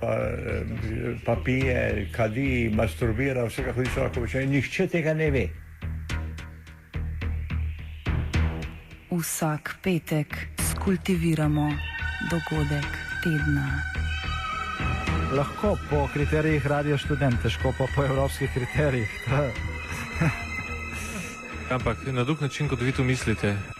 Pa, pa pije, kadi, masturbira, vse kako hoče lahko počne. Nihče tega ne ve. Vsak petek skultiviramo dogodek tedna. Lahko po kriterijih radio študent, težko pa po evropskih kriterijih. Ampak na drug način, kot vi to mislite.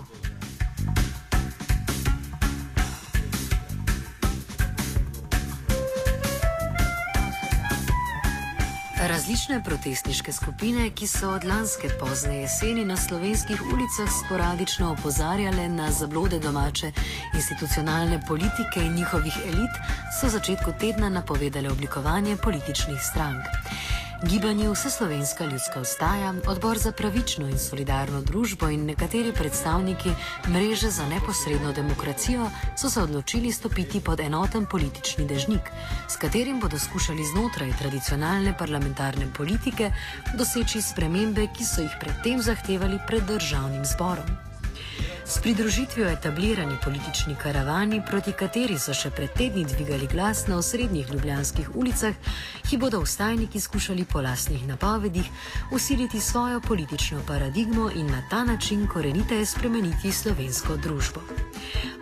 Različne protestniške skupine, ki so od lanske pozne jeseni na slovenskih ulicah sporadično opozarjale na zablode domače institucionalne politike in njihovih elit, so v začetku tedna napovedale oblikovanje političnih strank. Gibanje Vseslovenska ljudska ustaja, odbor za pravično in solidarno družbo in nekateri predstavniki mreže za neposredno demokracijo so se odločili stopiti pod enoten politični dežnik, s katerim bodo skušali znotraj tradicionalne parlamentarne politike doseči spremembe, ki so jih predtem zahtevali pred državnim zborom. S pridružitvijo etablirani politični karavani, proti kateri so še pred tedni dvigali glas na osrednjih ljubljanskih ulicah, ki bodo ustajniki skušali po lasnih napovedih usiliti svojo politično paradigmo in na ta način koreniteje spremeniti slovensko družbo.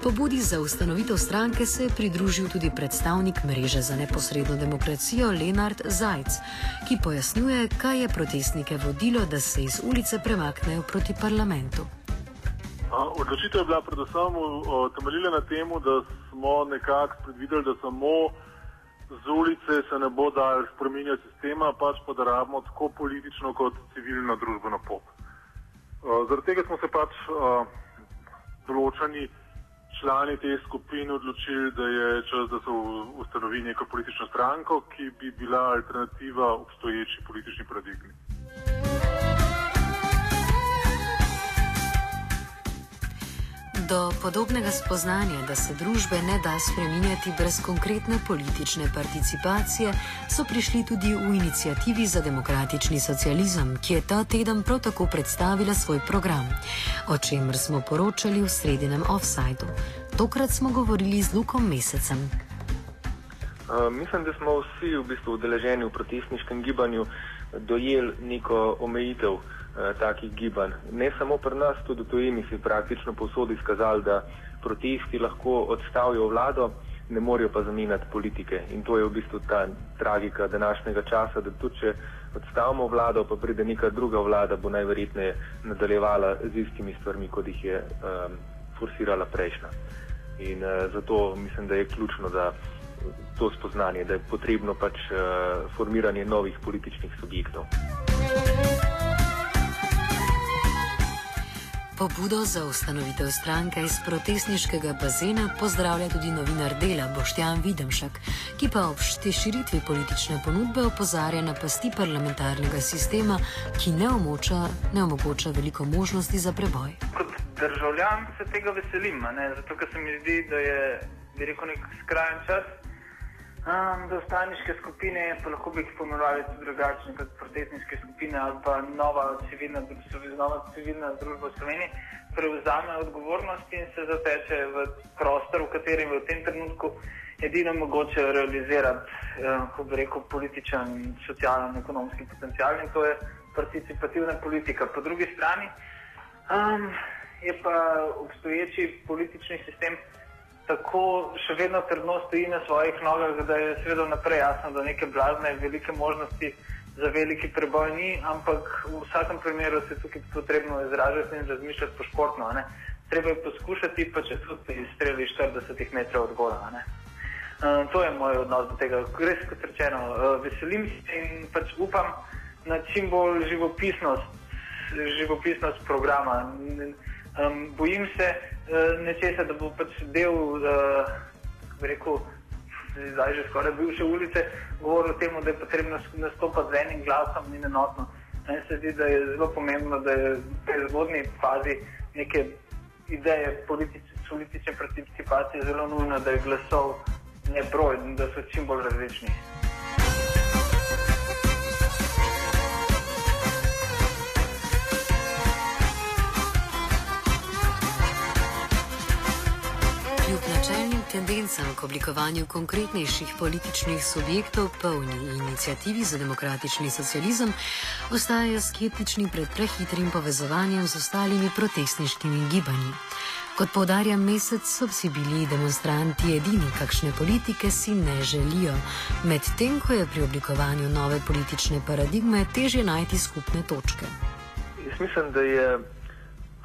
Pobudi za ustanovitev stranke se je pridružil tudi predstavnik mreže za neposredno demokracijo Lenard Zajc, ki pojasnjuje, kaj je protestnike vodilo, da se iz ulice premaknejo proti parlamentu. Odločitev je bila predvsem temeljila na tem, da smo nekako predvideli, da samo z ulice se ne bo dal spremenjati sistema, pač pa da rabimo tako politično kot civilno družbeno pot. Zaradi tega smo se pač določeni člani te skupine odločili, da je čas, da se ustanovi neko politično stranko, ki bi bila alternativa obstoječi politični paradigmi. Do podobnega spoznanja, da se družbe ne da spreminjati brez konkretne politične participacije, so prišli tudi v inicijativi za demokratični socializem, ki je ta teden prav tako predstavila svoj program, o čemer smo poročali v sredinem offsajdu. Tokrat smo govorili z Lukom Mesecem. Uh, mislim, da smo vsi v bistvu udeleženi v protestniškem gibanju dojeli neko omejitev takih gibanj. Ne samo pri nas, tudi v tujini je praktično povsod izkazalo, da protesti lahko odstavijo vlado, ne morejo pa zamenjati politike. In to je v bistvu ta tragika današnjega časa, da tudi če odstavimo vlado, pa pride neka druga vlada, bo najverjetneje nadaljevala z istimi stvarmi, kot jih je um, forsirala prejšnja. In uh, zato mislim, da je ključno, da to spoznanje, da je potrebno pač uh, formiranje novih političnih subjektov. Pobudo za ustanovitev stranke iz protestniškega bazena pozdravlja tudi novinar dela Boštjan Videmšak, ki pa ob širitvi politične ponudbe opozarja na pasti parlamentarnega sistema, ki ne omogoča, ne omogoča veliko možnosti za preboj. Kot državljan se tega veselim, zato ker se mi zdi, da je rekel, nek skrajen čas. Um, da ostaniške skupine, pa lahko bi jih pomenovali tudi drugačne kot protestniške skupine ali pa nova civilna, nova civilna družba v Sloveniji, prevzame odgovornost in se zateče v prostor, v katerem je v tem trenutku edino mogoče realizirati, eh, kako bi rekel, političen, socialen, ekonomski potencial in to je participativna politika. Po drugi strani um, je pa obstoječi politični sistem tako še vedno trdno stoji na svojih nogah, da je seveda naprej jasno, da neke blazne velike možnosti za veliki preboj ni, ampak v vsakem primeru se tukaj potrebno izražati in razmišljati po športno. Ne? Treba je poskušati, pa če tudi streli 40 metrov od gola. Uh, to je moj odnos do tega. Res, kot rečeno, uh, veselim se in pač upam na čim bolj živopisnost, živopisnost programa. Um, bojim se uh, nečesa, da bo pač del, uh, rekel, zdaj že skoraj bivše ulice, govoril o tem, da je potrebno nastopati z enim glasom in enotno. Meni se zdi, da je zelo pomembno, da je v tej zgodni fazi neke ideje politič, politične participacije zelo nujno, da je glasov ne broj in da so čim bolj različni. Tendencam k oblikovanju konkretnejših političnih subjektov polni inicijativi za demokratični socializem, ostajajo skeptični pred prehitrim povezovanjem z ostalimi protestniškimi gibanji. Kot povdarja mesec, so vsi bili demonstranti edini, kakšne politike si ne želijo, medtem ko je pri oblikovanju nove politične paradigme težje najti skupne točke. Jaz mislim, da je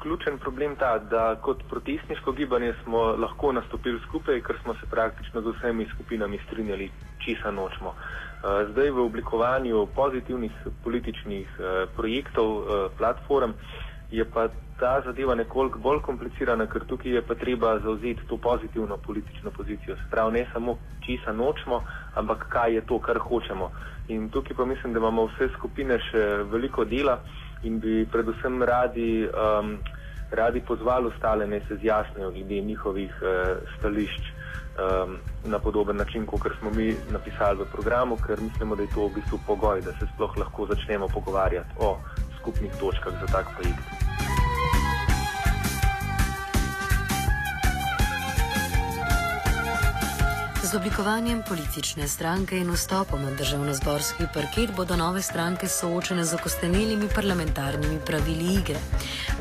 ključen problem ta, da kot protestniško gibanje smo lahko nastopili skupaj, ker smo se praktično z vsemi skupinami strinjali, česa nočemo. Eh, zdaj v oblikovanju pozitivnih političnih eh, projektov, eh, platform, je pa ta zadeva nekoliko bolj komplicirana, ker tukaj je pa treba zauzeti to pozitivno politično pozicijo. Se pravi, ne samo česa nočemo, ampak kaj je to, kar hočemo. In tukaj pa mislim, da imamo vse skupine še veliko dela in bi predvsem radi, um, radi pozvali ostale, ne se zjasnijo glede njihovih uh, stališč um, na podoben način, kot smo mi napisali v programu, ker mislimo, da je to v bistvu pogoj, da se sploh lahko začnemo pogovarjati o skupnih točkah za tak projekt. Z oblikovanjem politične stranke in vstopom na državno-zborski parket bodo nove stranke soočene z okostenelimi parlamentarnimi pravili igre,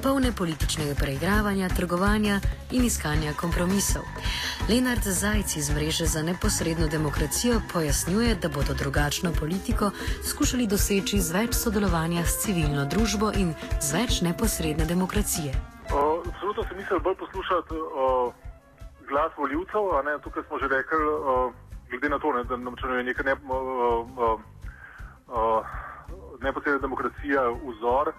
polne političnega preigravanja, trgovanja in iskanja kompromisov. Lenard Zajc iz mreže za neposredno demokracijo pojasnjuje, da bodo drugačno politiko skušali doseči z več sodelovanja s civilno družbo in z več neposredne demokracije. Absolutno se nisem bolj poslušati. Uh glas voljivcev. Tukaj smo že rekli, uh, glede na to, ne, da nam je neka ne, uh, uh, uh, neposredna demokracija vzor,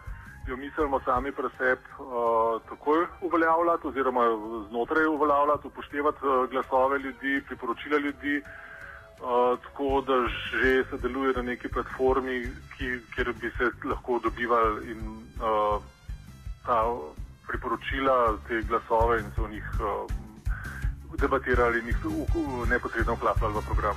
jo mislimo sami pri sebi uh, takoj uveljavljati oziroma znotraj uveljavljati, upoštevati uh, glasove ljudi, priporočila ljudi. Uh, tako da že se deluje na neki platformi, ki, kjer bi se lahko dobivali in uh, ta priporočila, te glasove in se v njih uh, debatirali in jih neposredno vklapljali v program.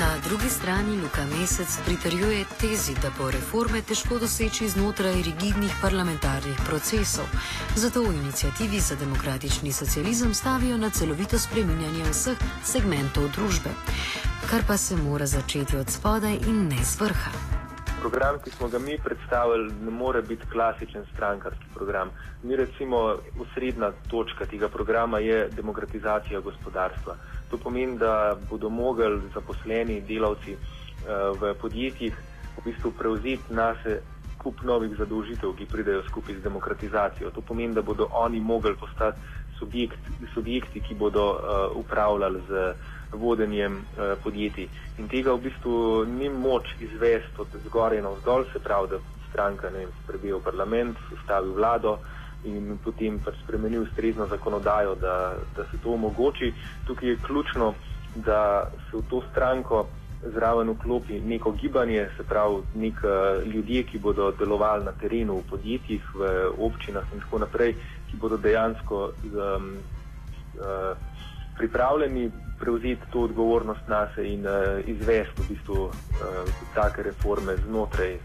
Na drugi strani Luka Mesec pritrjuje tezi, da bo reforme težko doseči znotraj rigidnih parlamentarnih procesov. Zato v inicijativi za demokratični socializem stavijo na celovito spreminjanje vseh segmentov družbe, kar pa se mora začeti od spodaj in ne z vrha program, ki smo ga mi predstavili, ne more biti klasičen strankarski program. Mi recimo osrednja točka tega programa je demokratizacija gospodarstva. To pomeni, da bodo mogli zaposleni delavci uh, v podjetjih v bistvu prevzeti nase kup novih zadolžitev, ki pridejo skupaj z demokratizacijo. To pomeni, da bodo oni mogli postati subjekt, subjekti, ki bodo uh, upravljali z vodenjem uh, podjetij. In tega v bistvu ni moč izvesti od zgoraj na vzdolj, se pravi, da stranka ne sprebi v parlament, ustavi vlado in potem pač spremeni ustrezno zakonodajo, da, da se to omogoči. Tukaj je ključno, da se v to stranko zraven vklopi neko gibanje, se pravi, nek uh, ljudje, ki bodo delovali na terenu, v podjetjih, v občinah in tako naprej, ki bodo dejansko um, uh, pripravljeni prevzeti to odgovornost na sebe in uh, izvesti v bistvu uh, take reforme znotraj uh,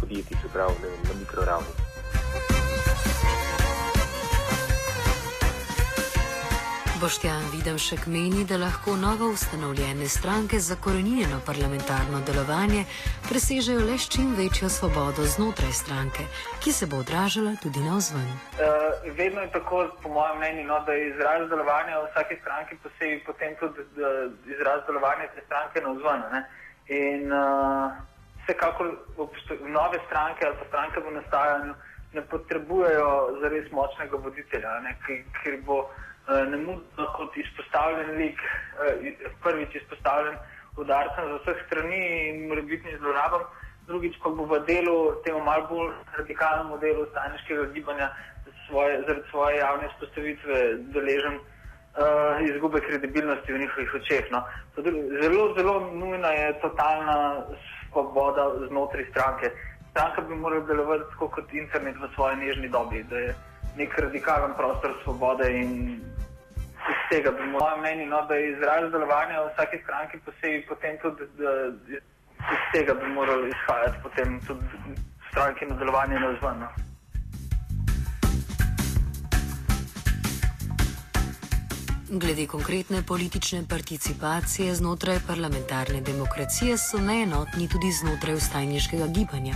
podjetij, se pravi ne, na mikroravni. Boštjan Videmšek meni, da lahko novo ustanovljene stranke za korenjeno parlamentarno delovanje presežejo le s čim večjo svobodo znotraj stranke, ki se bo odražala tudi na vzven. Uh, vedno je tako, po mojem mnenju, no, da je izraz delovanja v vsaki stranki posebej potem tudi izraz delovanja te stranke na vzven. In uh, vsekakor nove stranke ali pa stranke v nastajanju ne potrebujejo zares močnega voditelja, ne, ker bo uh, nemudno kot izpostavljen lik, uh, prvič izpostavljen udarcem za vseh strani in morebitni zlorabam, drugič pa bo v delu temu mal bolj radikalnemu delu staniškega gibanja svoje, zaradi svoje javne izpostavitve deležen uh, izgube kredibilnosti v njihovih očeh. No. Zelo, zelo nujna je totalna svoboda znotraj stranke. Stranka bi morala delovati kot internet v svoji nežni dobi, da je nek radikalen prostor svobode in tega bi moralo meni, no, da je izraz delovanja v vsaki stranki posebej potem tudi, da iz tega bi moralo izhajati potem tudi stranke na delovanje na vzven. No. Glede konkretne politične participacije znotraj parlamentarne demokracije so neenotni tudi znotraj ustajniškega gibanja.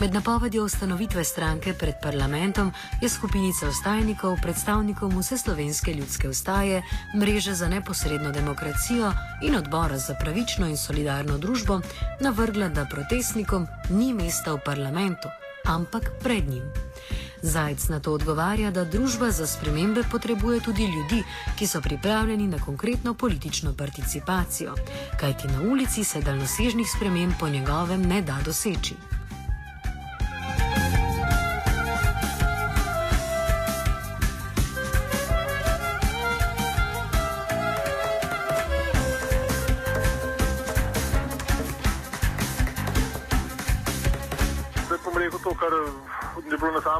Med napovedjo ustanovitve stranke pred parlamentom je skupinica ustajnikov predstavnikom vse slovenske ljudske ustaje, mreže za neposredno demokracijo in odbora za pravično in solidarno družbo navrgla, da protestnikom ni mesta v parlamentu, ampak pred njim. Zajc na to odgovarja, da družba za spremembe potrebuje tudi ljudi, ki so pripravljeni na konkretno politično participacijo, kajti na ulici se daljnosežnih sprememb po njegovem ne da doseči.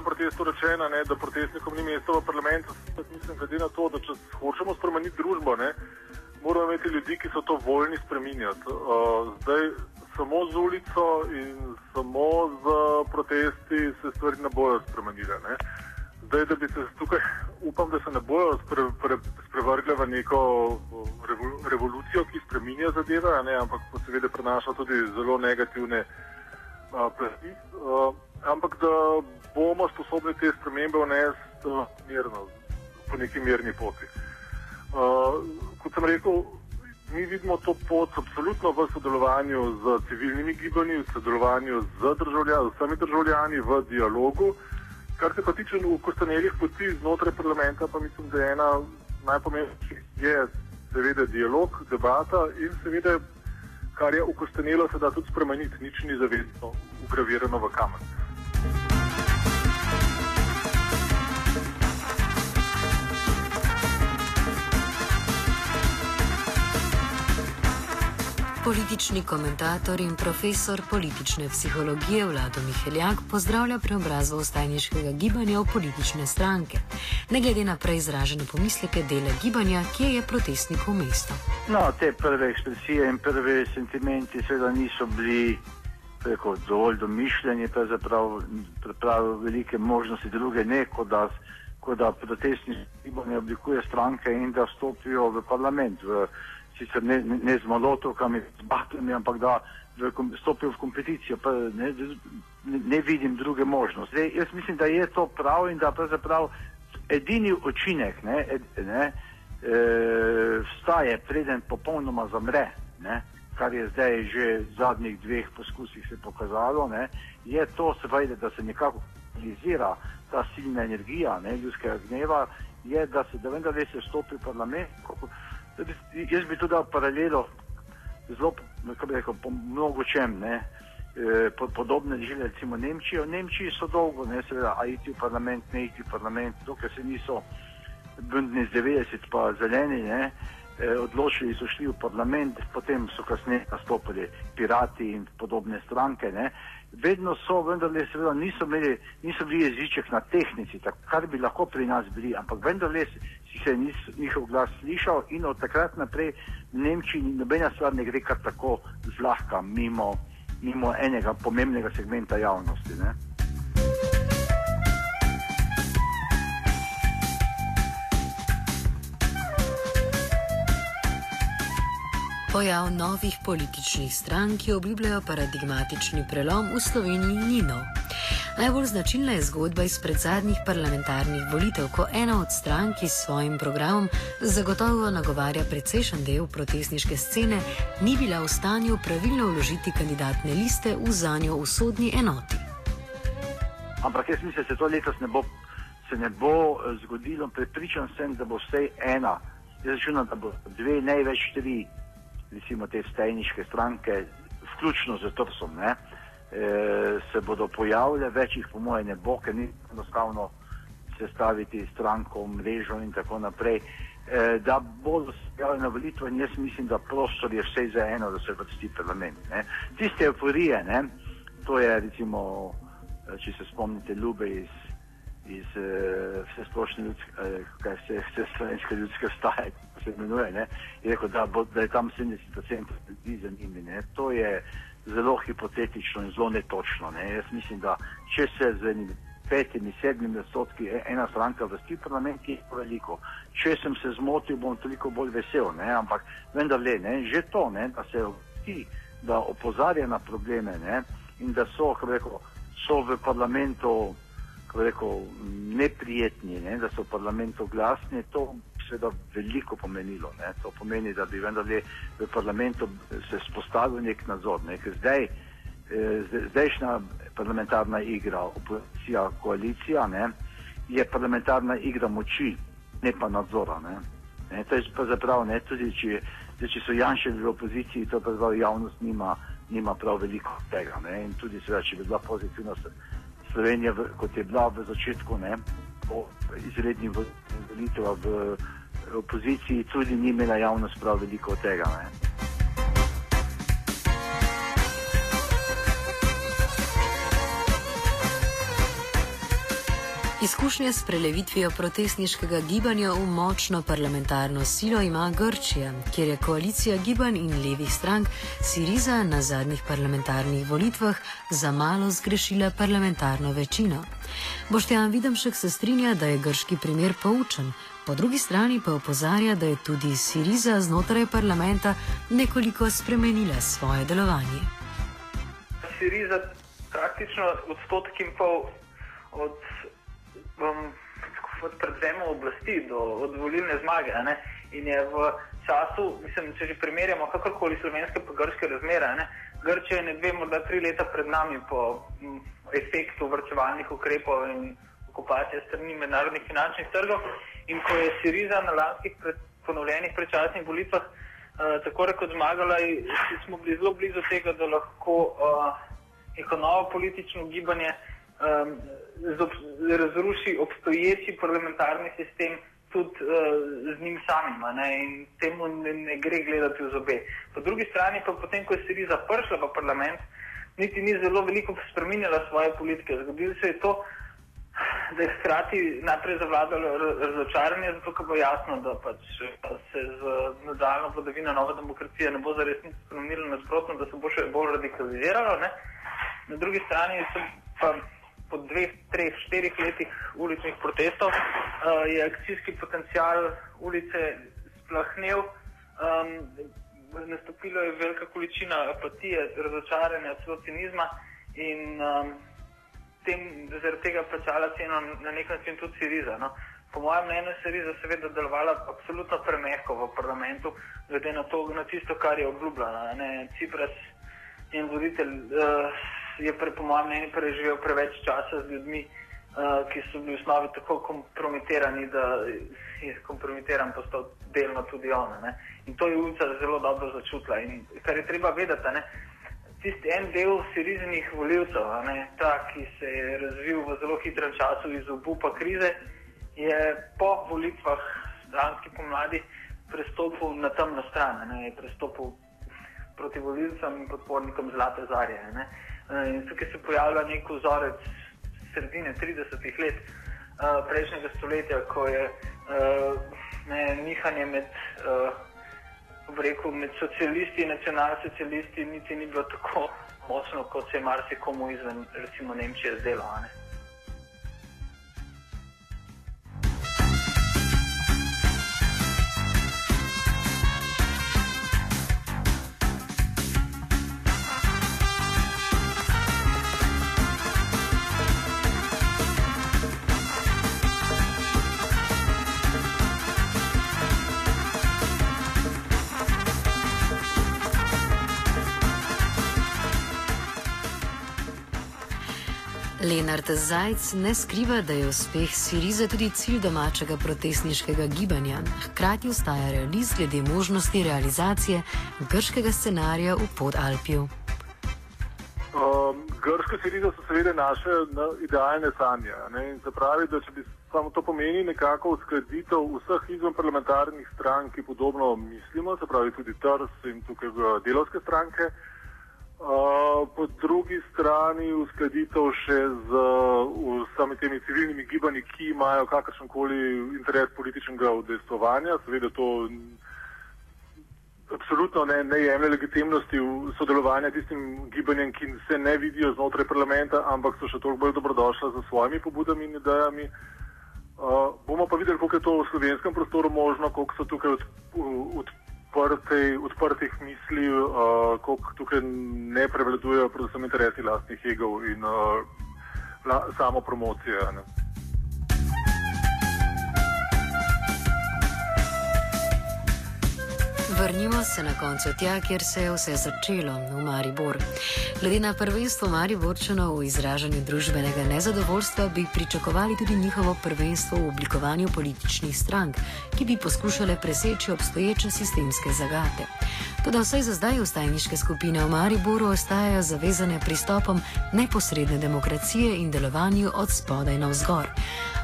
Samem protestu rečeno, ne, da protestnikom ni mesta v parlamentu. Mislim, glede na to, da če hočemo spremeniti družbo, ne, moramo imeti ljudi, ki so to voljni spremenjati. Uh, zdaj, samo z ulico in samo z protesti se stvari ne bodo spremenile. Ne. Zdaj, da bi se tukaj, upam, da se ne bojo spre, pre, sprevrgle v neko revolucijo, ki spremenja zadeve, ne, ampak pa seveda prenaša tudi zelo negativne uh, plasti. Uh, ampak da bomo sposobni te spremembe vnesti uh, mirno, po neki mirni poti. Kot sem rekel, mi vidimo to pot absolutno v sodelovanju z civilnimi gibanji, v sodelovanju z državljani, vsemi državljani, v dialogu. Kar se pa tiče ukostanelih poti znotraj parlamenta, pa mislim, da je ena najpomembnejših je seveda dialog, debata in seveda, kar je ukostanelo, se da tudi spremeniti, nič ni zavedno ugravirano v kamen. Politični komentator in profesor politične psihologije Vlado Miheljak pozdravlja preobrazbo ustajniškega gibanja v politične stranke, ne glede na prej izražene pomisleke dele gibanja, kje je protestnikov mesto. No, te prve ekspresije in prve sentimenti seveda niso bili preko dovolj domišljeni, pravzaprav prav velike možnosti druge ne, kot da, kot da protestni gibanje oblikuje stranke in da vstopijo v parlament. V, sicer ne, ne, ne z molotovkami, z baklami, ampak da stopijo v kompeticijo. Ne, ne, ne vidim druge možnosti. Zdaj, jaz mislim, da je to prav in da pravzaprav edini učinek ne, ed, ne, e, vstaje, preden popolnoma zamre, ne, kar je zdaj že v zadnjih dveh poskusih se pokazalo, ne, je to, seveda, da se nekako realizira ta silna energija ne, ljudskega gneva, je, da se da vendar se vstopi v parlament. Jaz bi tudi dal paralelo, zelo, kako bi rekel, po mnogo čem, ne, e, podobne žile, recimo Nemčijo. Nemčiji so dolgo, ne, seveda, a iti v parlament, ne iti v parlament, dokler se niso bundni z 90 pa zeleni, ne, e, odločili so šli v parlament, potem so kasneje nastopili pirati in podobne stranke, ne. Vedno so, vendar le seveda niso, imeli, niso bili jeziček na tehnici, tak, kar bi lahko pri nas bili, ampak vendar le si se nis, njihov glas slišal in od takrat naprej v Nemčiji nobena stvar ne gre kar tako zlahka mimo, mimo enega pomembnega segmenta javnosti. Ne? Pojav novih političnih strank, ki obljubljajo paradigmatični prelom v Sloveniji, ni nov. Najbolj značilna je zgodba izpred zadnjih parlamentarnih volitev, ko ena od strank, ki s svojim programom zagotovo nagovarja precejšen del protestniške scene, ni bila v stanju pravilno vložiti kandidatne liste v zanjo usodni enoti. Ampak jaz mislim, da se to letos ne bo, se ne bo eh, zgodilo. Prepričan sem, da bo vsej ena. Jaz računam, da bo dve, največ tri, recimo te stajniške stranke, vključno z Trsom, ne, e, se bodo pojavile, več jih po mojem ne bo, ker ni enostavno sestaviti stranko, mrežo in tako naprej. E, da bodo se pojavile na volitve in jaz mislim, da prostor je vsej za eno, da se vrsti parlament. Ne. Tiste euforije, ne, to je recimo če se spomnite, Ljube iz, iz uh, vse splošne ljudske, uh, kaj se vse slovenske ljudske vstaje, se imenuje, ne, je rekel, da, bo, da je tam 70% ljudi za njimi. Ne. To je zelo hipotetično in zelo netočno. Ne. Jaz mislim, da če se z enim petimi, sedmimi odstotki ena stranka vrsti v parlament, je to veliko. Če sem se zmotil, bom toliko bolj vesel, ne. ampak vendar le, ne, že to, ne, da se ti, da opozarja na probleme ne, in da so, kako rekel, so v parlamentu rekel, neprijetni, ne, da so v parlamentu glasni, to seveda veliko pomenilo. Ne. To pomeni, da bi vendarle v parlamentu se spostavil nek nadzor. Ne. Zdaj, eh, zdajšnja parlamentarna igra, opozicija, koalicija, ne, je parlamentarna igra moči, ne pa nadzora. Ne. Ne, to je pravzaprav ne, tudi če, če so Janševi v opoziciji, to pravzaprav javnost nima nima prav veliko tega. Ne? In tudi, seveda, če bi bila pozitivna Slovenija, kot je bila v začetku, ne, po izrednih volitvah v opoziciji, tudi ni imela javnost prav veliko tega. Ne? Izkušnje s prelevitvijo protestniškega gibanja v močno parlamentarno silo ima Grčija, kjer je koalicija gibanj in levih strank Siriza na zadnjih parlamentarnih volitvah za malo zgrešila parlamentarno večino. Boštjan Videmšek se strinja, da je grški primer poučen, po drugi strani pa opozarja, da je tudi Siriza znotraj parlamenta nekoliko spremenila svoje delovanje. Siriza praktično odstotki in pol od um, od prevzema oblasti do od volilne zmage. Ne? In je v času, mislim, če že primerjamo kakorkoli slovenske pa grške razmere, ne? Grčija je ne dve, morda tri leta pred nami po m, efektu vrčevalnih ukrepov in okupacije strani mednarodnih finančnih trgov. In ko je Siriza na lanskih pred, ponovljenih predčasnih volitvah uh, tako rekoč zmagala, smo bili zelo blizu tega, da lahko uh, neko novo politično gibanje um, razruši obstoječi parlamentarni sistem tudi uh, z njim samim. In temu ne, ne gre gledati v zobe. Po drugi strani pa potem, ko je Siriza prišla v parlament, niti ni zelo veliko spremenila svoje politike. Zgodilo se je to, da je hkrati najprej zavladalo razočaranje, zato ker bo jasno, da pač se z nadaljno vladavino nove demokracije ne bo zares nič spremenilo, nasprotno, da se bo še bolj radikaliziralo. Ne? Na drugi strani pa po dveh, treh, štirih letih uličnih protestov uh, je akcijski potencial ulice splahnil. Um, nastopila je velika količina apatije, razočaranja, celo cinizma in um, tem, zaradi tega plačala ceno na nek način tudi Siriza. No. Po mojem mnenju je Siriza seveda delovala absolutno premehko v parlamentu, glede na to, na tisto, kar je obljubljala. Cipras in voditelj uh, je pre, po mojem mnenju preživel preveč časa z ljudmi, uh, ki so bili v osnovi tako kompromitirani, da je kompromitiran postal delno tudi ona. Ne? In to je ulica zelo dobro začutila. In kar je treba vedeti, ne? Tisti en del sirizinih voljivcev, ta, ki se je razvil v zelo hitrem času iz obupa krize, je po volitvah danski pomladi prestopil na temno stran, ne? je prestopil proti volilcem in podpornikom Zlate Zarje. Ne? In tukaj se pojavlja nek vzorec sredine 30-ih let uh, prejšnjega stoletja, ko je uh, ne, nihanje med, uh, rekel, med socialisti in nacionalsocialisti niti ni bilo tako močno, kot se je marsikomu izven, recimo Nemčije, zdelo. Lenart Zajc ne skriva, da je uspeh Sirize tudi cilj domačega protestniškega gibanja. Hkrati ostaja realist glede možnosti realizacije grškega scenarija v Podalpju. Um, grške sirize so seveda naše na, idealne sanje. Ne? In se pravi, da če bi samo to pomeni nekako uskladitev vseh izven parlamentarnih strank, ki podobno mislimo, se pravi tudi TRS in tukaj delovske stranke. Uh, po drugi strani uskladitev še z vsemi temi civilnimi gibanji, ki imajo kakršen koli interes političnega udejstvovanja. Seveda to absolutno ne, ne jemlje legitimnosti sodelovanja tistim gibanjem, ki se ne vidijo znotraj parlamenta, ampak so še toliko bolj dobrodošla za svojimi pobudami in idejami. Uh, bomo pa videli, koliko je to v slovenskem prostoru možno, koliko so tukaj odprti odprtej, odprtih misli, uh, koliko tukaj ne prevladujejo predvsem interesi lastnih egov in uh, la, samo promocije. Ne. Vrnimo se na koncu tja, kjer se je vse začelo, v Maribor. Glede na prvenstvo Mariborčanov v izražanju družbenega nezadovoljstva, bi pričakovali tudi njihovo prvenstvo v oblikovanju političnih strank, ki bi poskušale preseči obstoječe sistemske zagate. Toda vsaj za zdaj ustajniške skupine v Mariboru ostajajo zavezane pristopom neposredne demokracije in delovanju od spodaj na vzgor.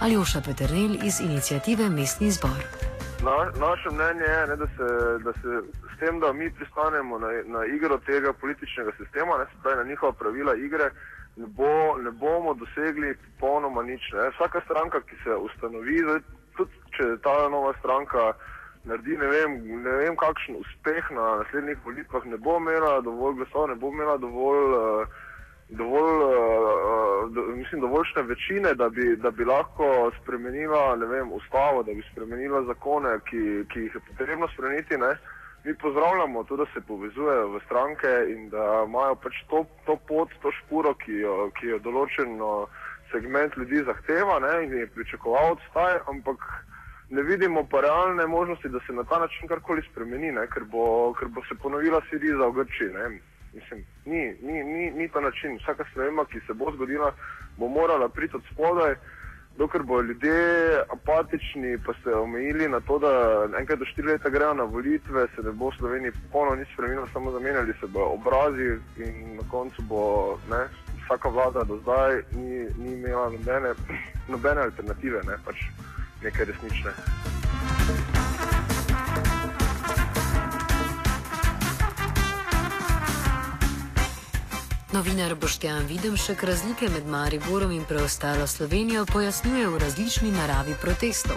Ali Oša Peternel iz inicijative Mestni zbor. Na, naše mnenje je, ne, da, se, da se s tem, da mi pristanemo na, na igro tega političnega sistema, ne, se pravi na njihova pravila igre, ne, bo, ne bomo dosegli popolnoma nič. Ne. Vsaka stranka, ki se ustanovi, zdaj, tudi če ta nova stranka naredi ne vem, ne vem kakšen uspeh na naslednjih volitvah, ne bo imela dovolj glasov, ne bo imela dovolj. Uh, dovolj, uh, mislim, dovoljšne večine, da bi, da bi lahko spremenila vem, ustavo, da bi spremenila zakone, ki, ki jih je potrebno spremeniti. Ne? Mi pozdravljamo to, da se povezujejo v stranke in da imajo pač to, to pot, to špuro, ki jo, ki jo določen segment ljudi zahteva ne? in je pričakoval odstaje, ampak ne vidimo pa realne možnosti, da se na ta način karkoli spremeni, ker bo, ker bo se ponovila Siriza v Grčiji. Mislim, ni, ni, ni, ni ta način. Vsaka sprememba, ki se bo zgodila, bo morala priti od spodaj, dokler bodo ljudje apatični, pa se omejili na to, da enkrat do štiri leta grejo na volitve, se ne bo v Sloveniji popolnoma nič spremenilo, samo zamenjali se bodo obrazi in na koncu bo ne, vsaka vlada do zdaj ni, ni imela nobene, nobene alternative, ne, pač neke resnične. Novinar Boštjan Videmšek razlike med Mariborom in preostalo Slovenijo pojasnjuje v različni naravi protestov.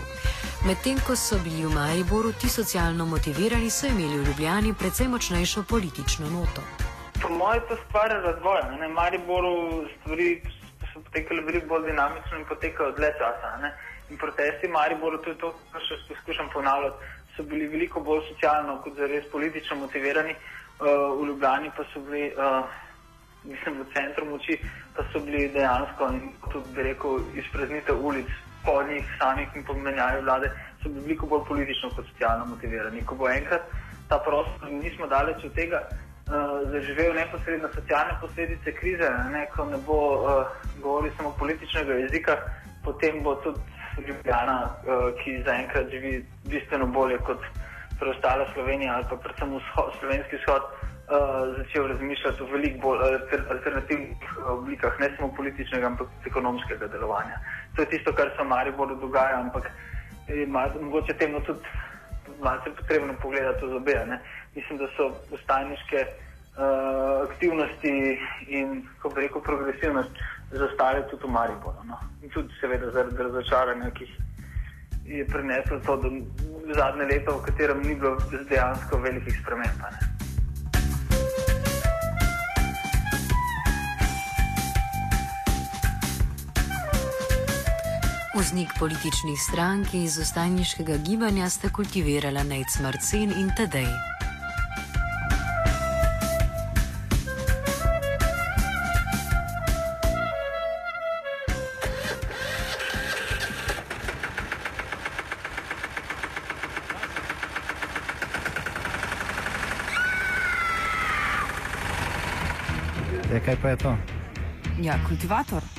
Medtem ko so bili v Mariboru ti socialno motivirani, so imeli v Ljubljani precej močnejšo politično noto. Po mojem, to stvar razvoja. Na Mariboru stvari so potekale veliko bolj dinamično in potekajo dlje časa. Ne? In protesti v Mariboru, to je to, kar še poskušam ponavljati, so bili veliko bolj socialno kot zares politično motivirani. Uh, v Ljubljani pa so bili. Uh, mislim, v centru moči, pa so bili dejansko, tudi bi rekel, izpreznitev ulic, po njih samih in pomenjavi vlade, so bili veliko bolj politično kot socialno motivirani. Ko bo enkrat ta prostor, nismo daleč od tega, uh, zaživel neposredno socialne posledice krize, ne, ko ne bo uh, govoril samo političnega jezika, potem bo tudi Ljubljana, uh, ki zaenkrat živi bistveno bolje kot preostala Slovenija ali pa predvsem vzhod, slovenski vzhod. Uh, začel razmišljati o veliko bolj alter, alternativnih uh, oblikah, ne samo političnega, ampak tudi ekonomskega delovanja. To je tisto, kar se v Mariboru dogaja, ampak je mogoče temu tudi malce potrebno pogledati z obe. Ne? Mislim, da so ustajniške uh, aktivnosti in, ko bi rekel, progresivnost zastale tudi v Mariboru. No? In tudi seveda zaradi razočaranja, ki je prineslo to, zadnje leto, v katerem ni bilo dejansko velikih sprememb. Vznik političnih strank iz ostajniškega gibanja sta kultivirala Nejc Marcin in Tadej. Je, kaj pa je to? Ja, kultivator.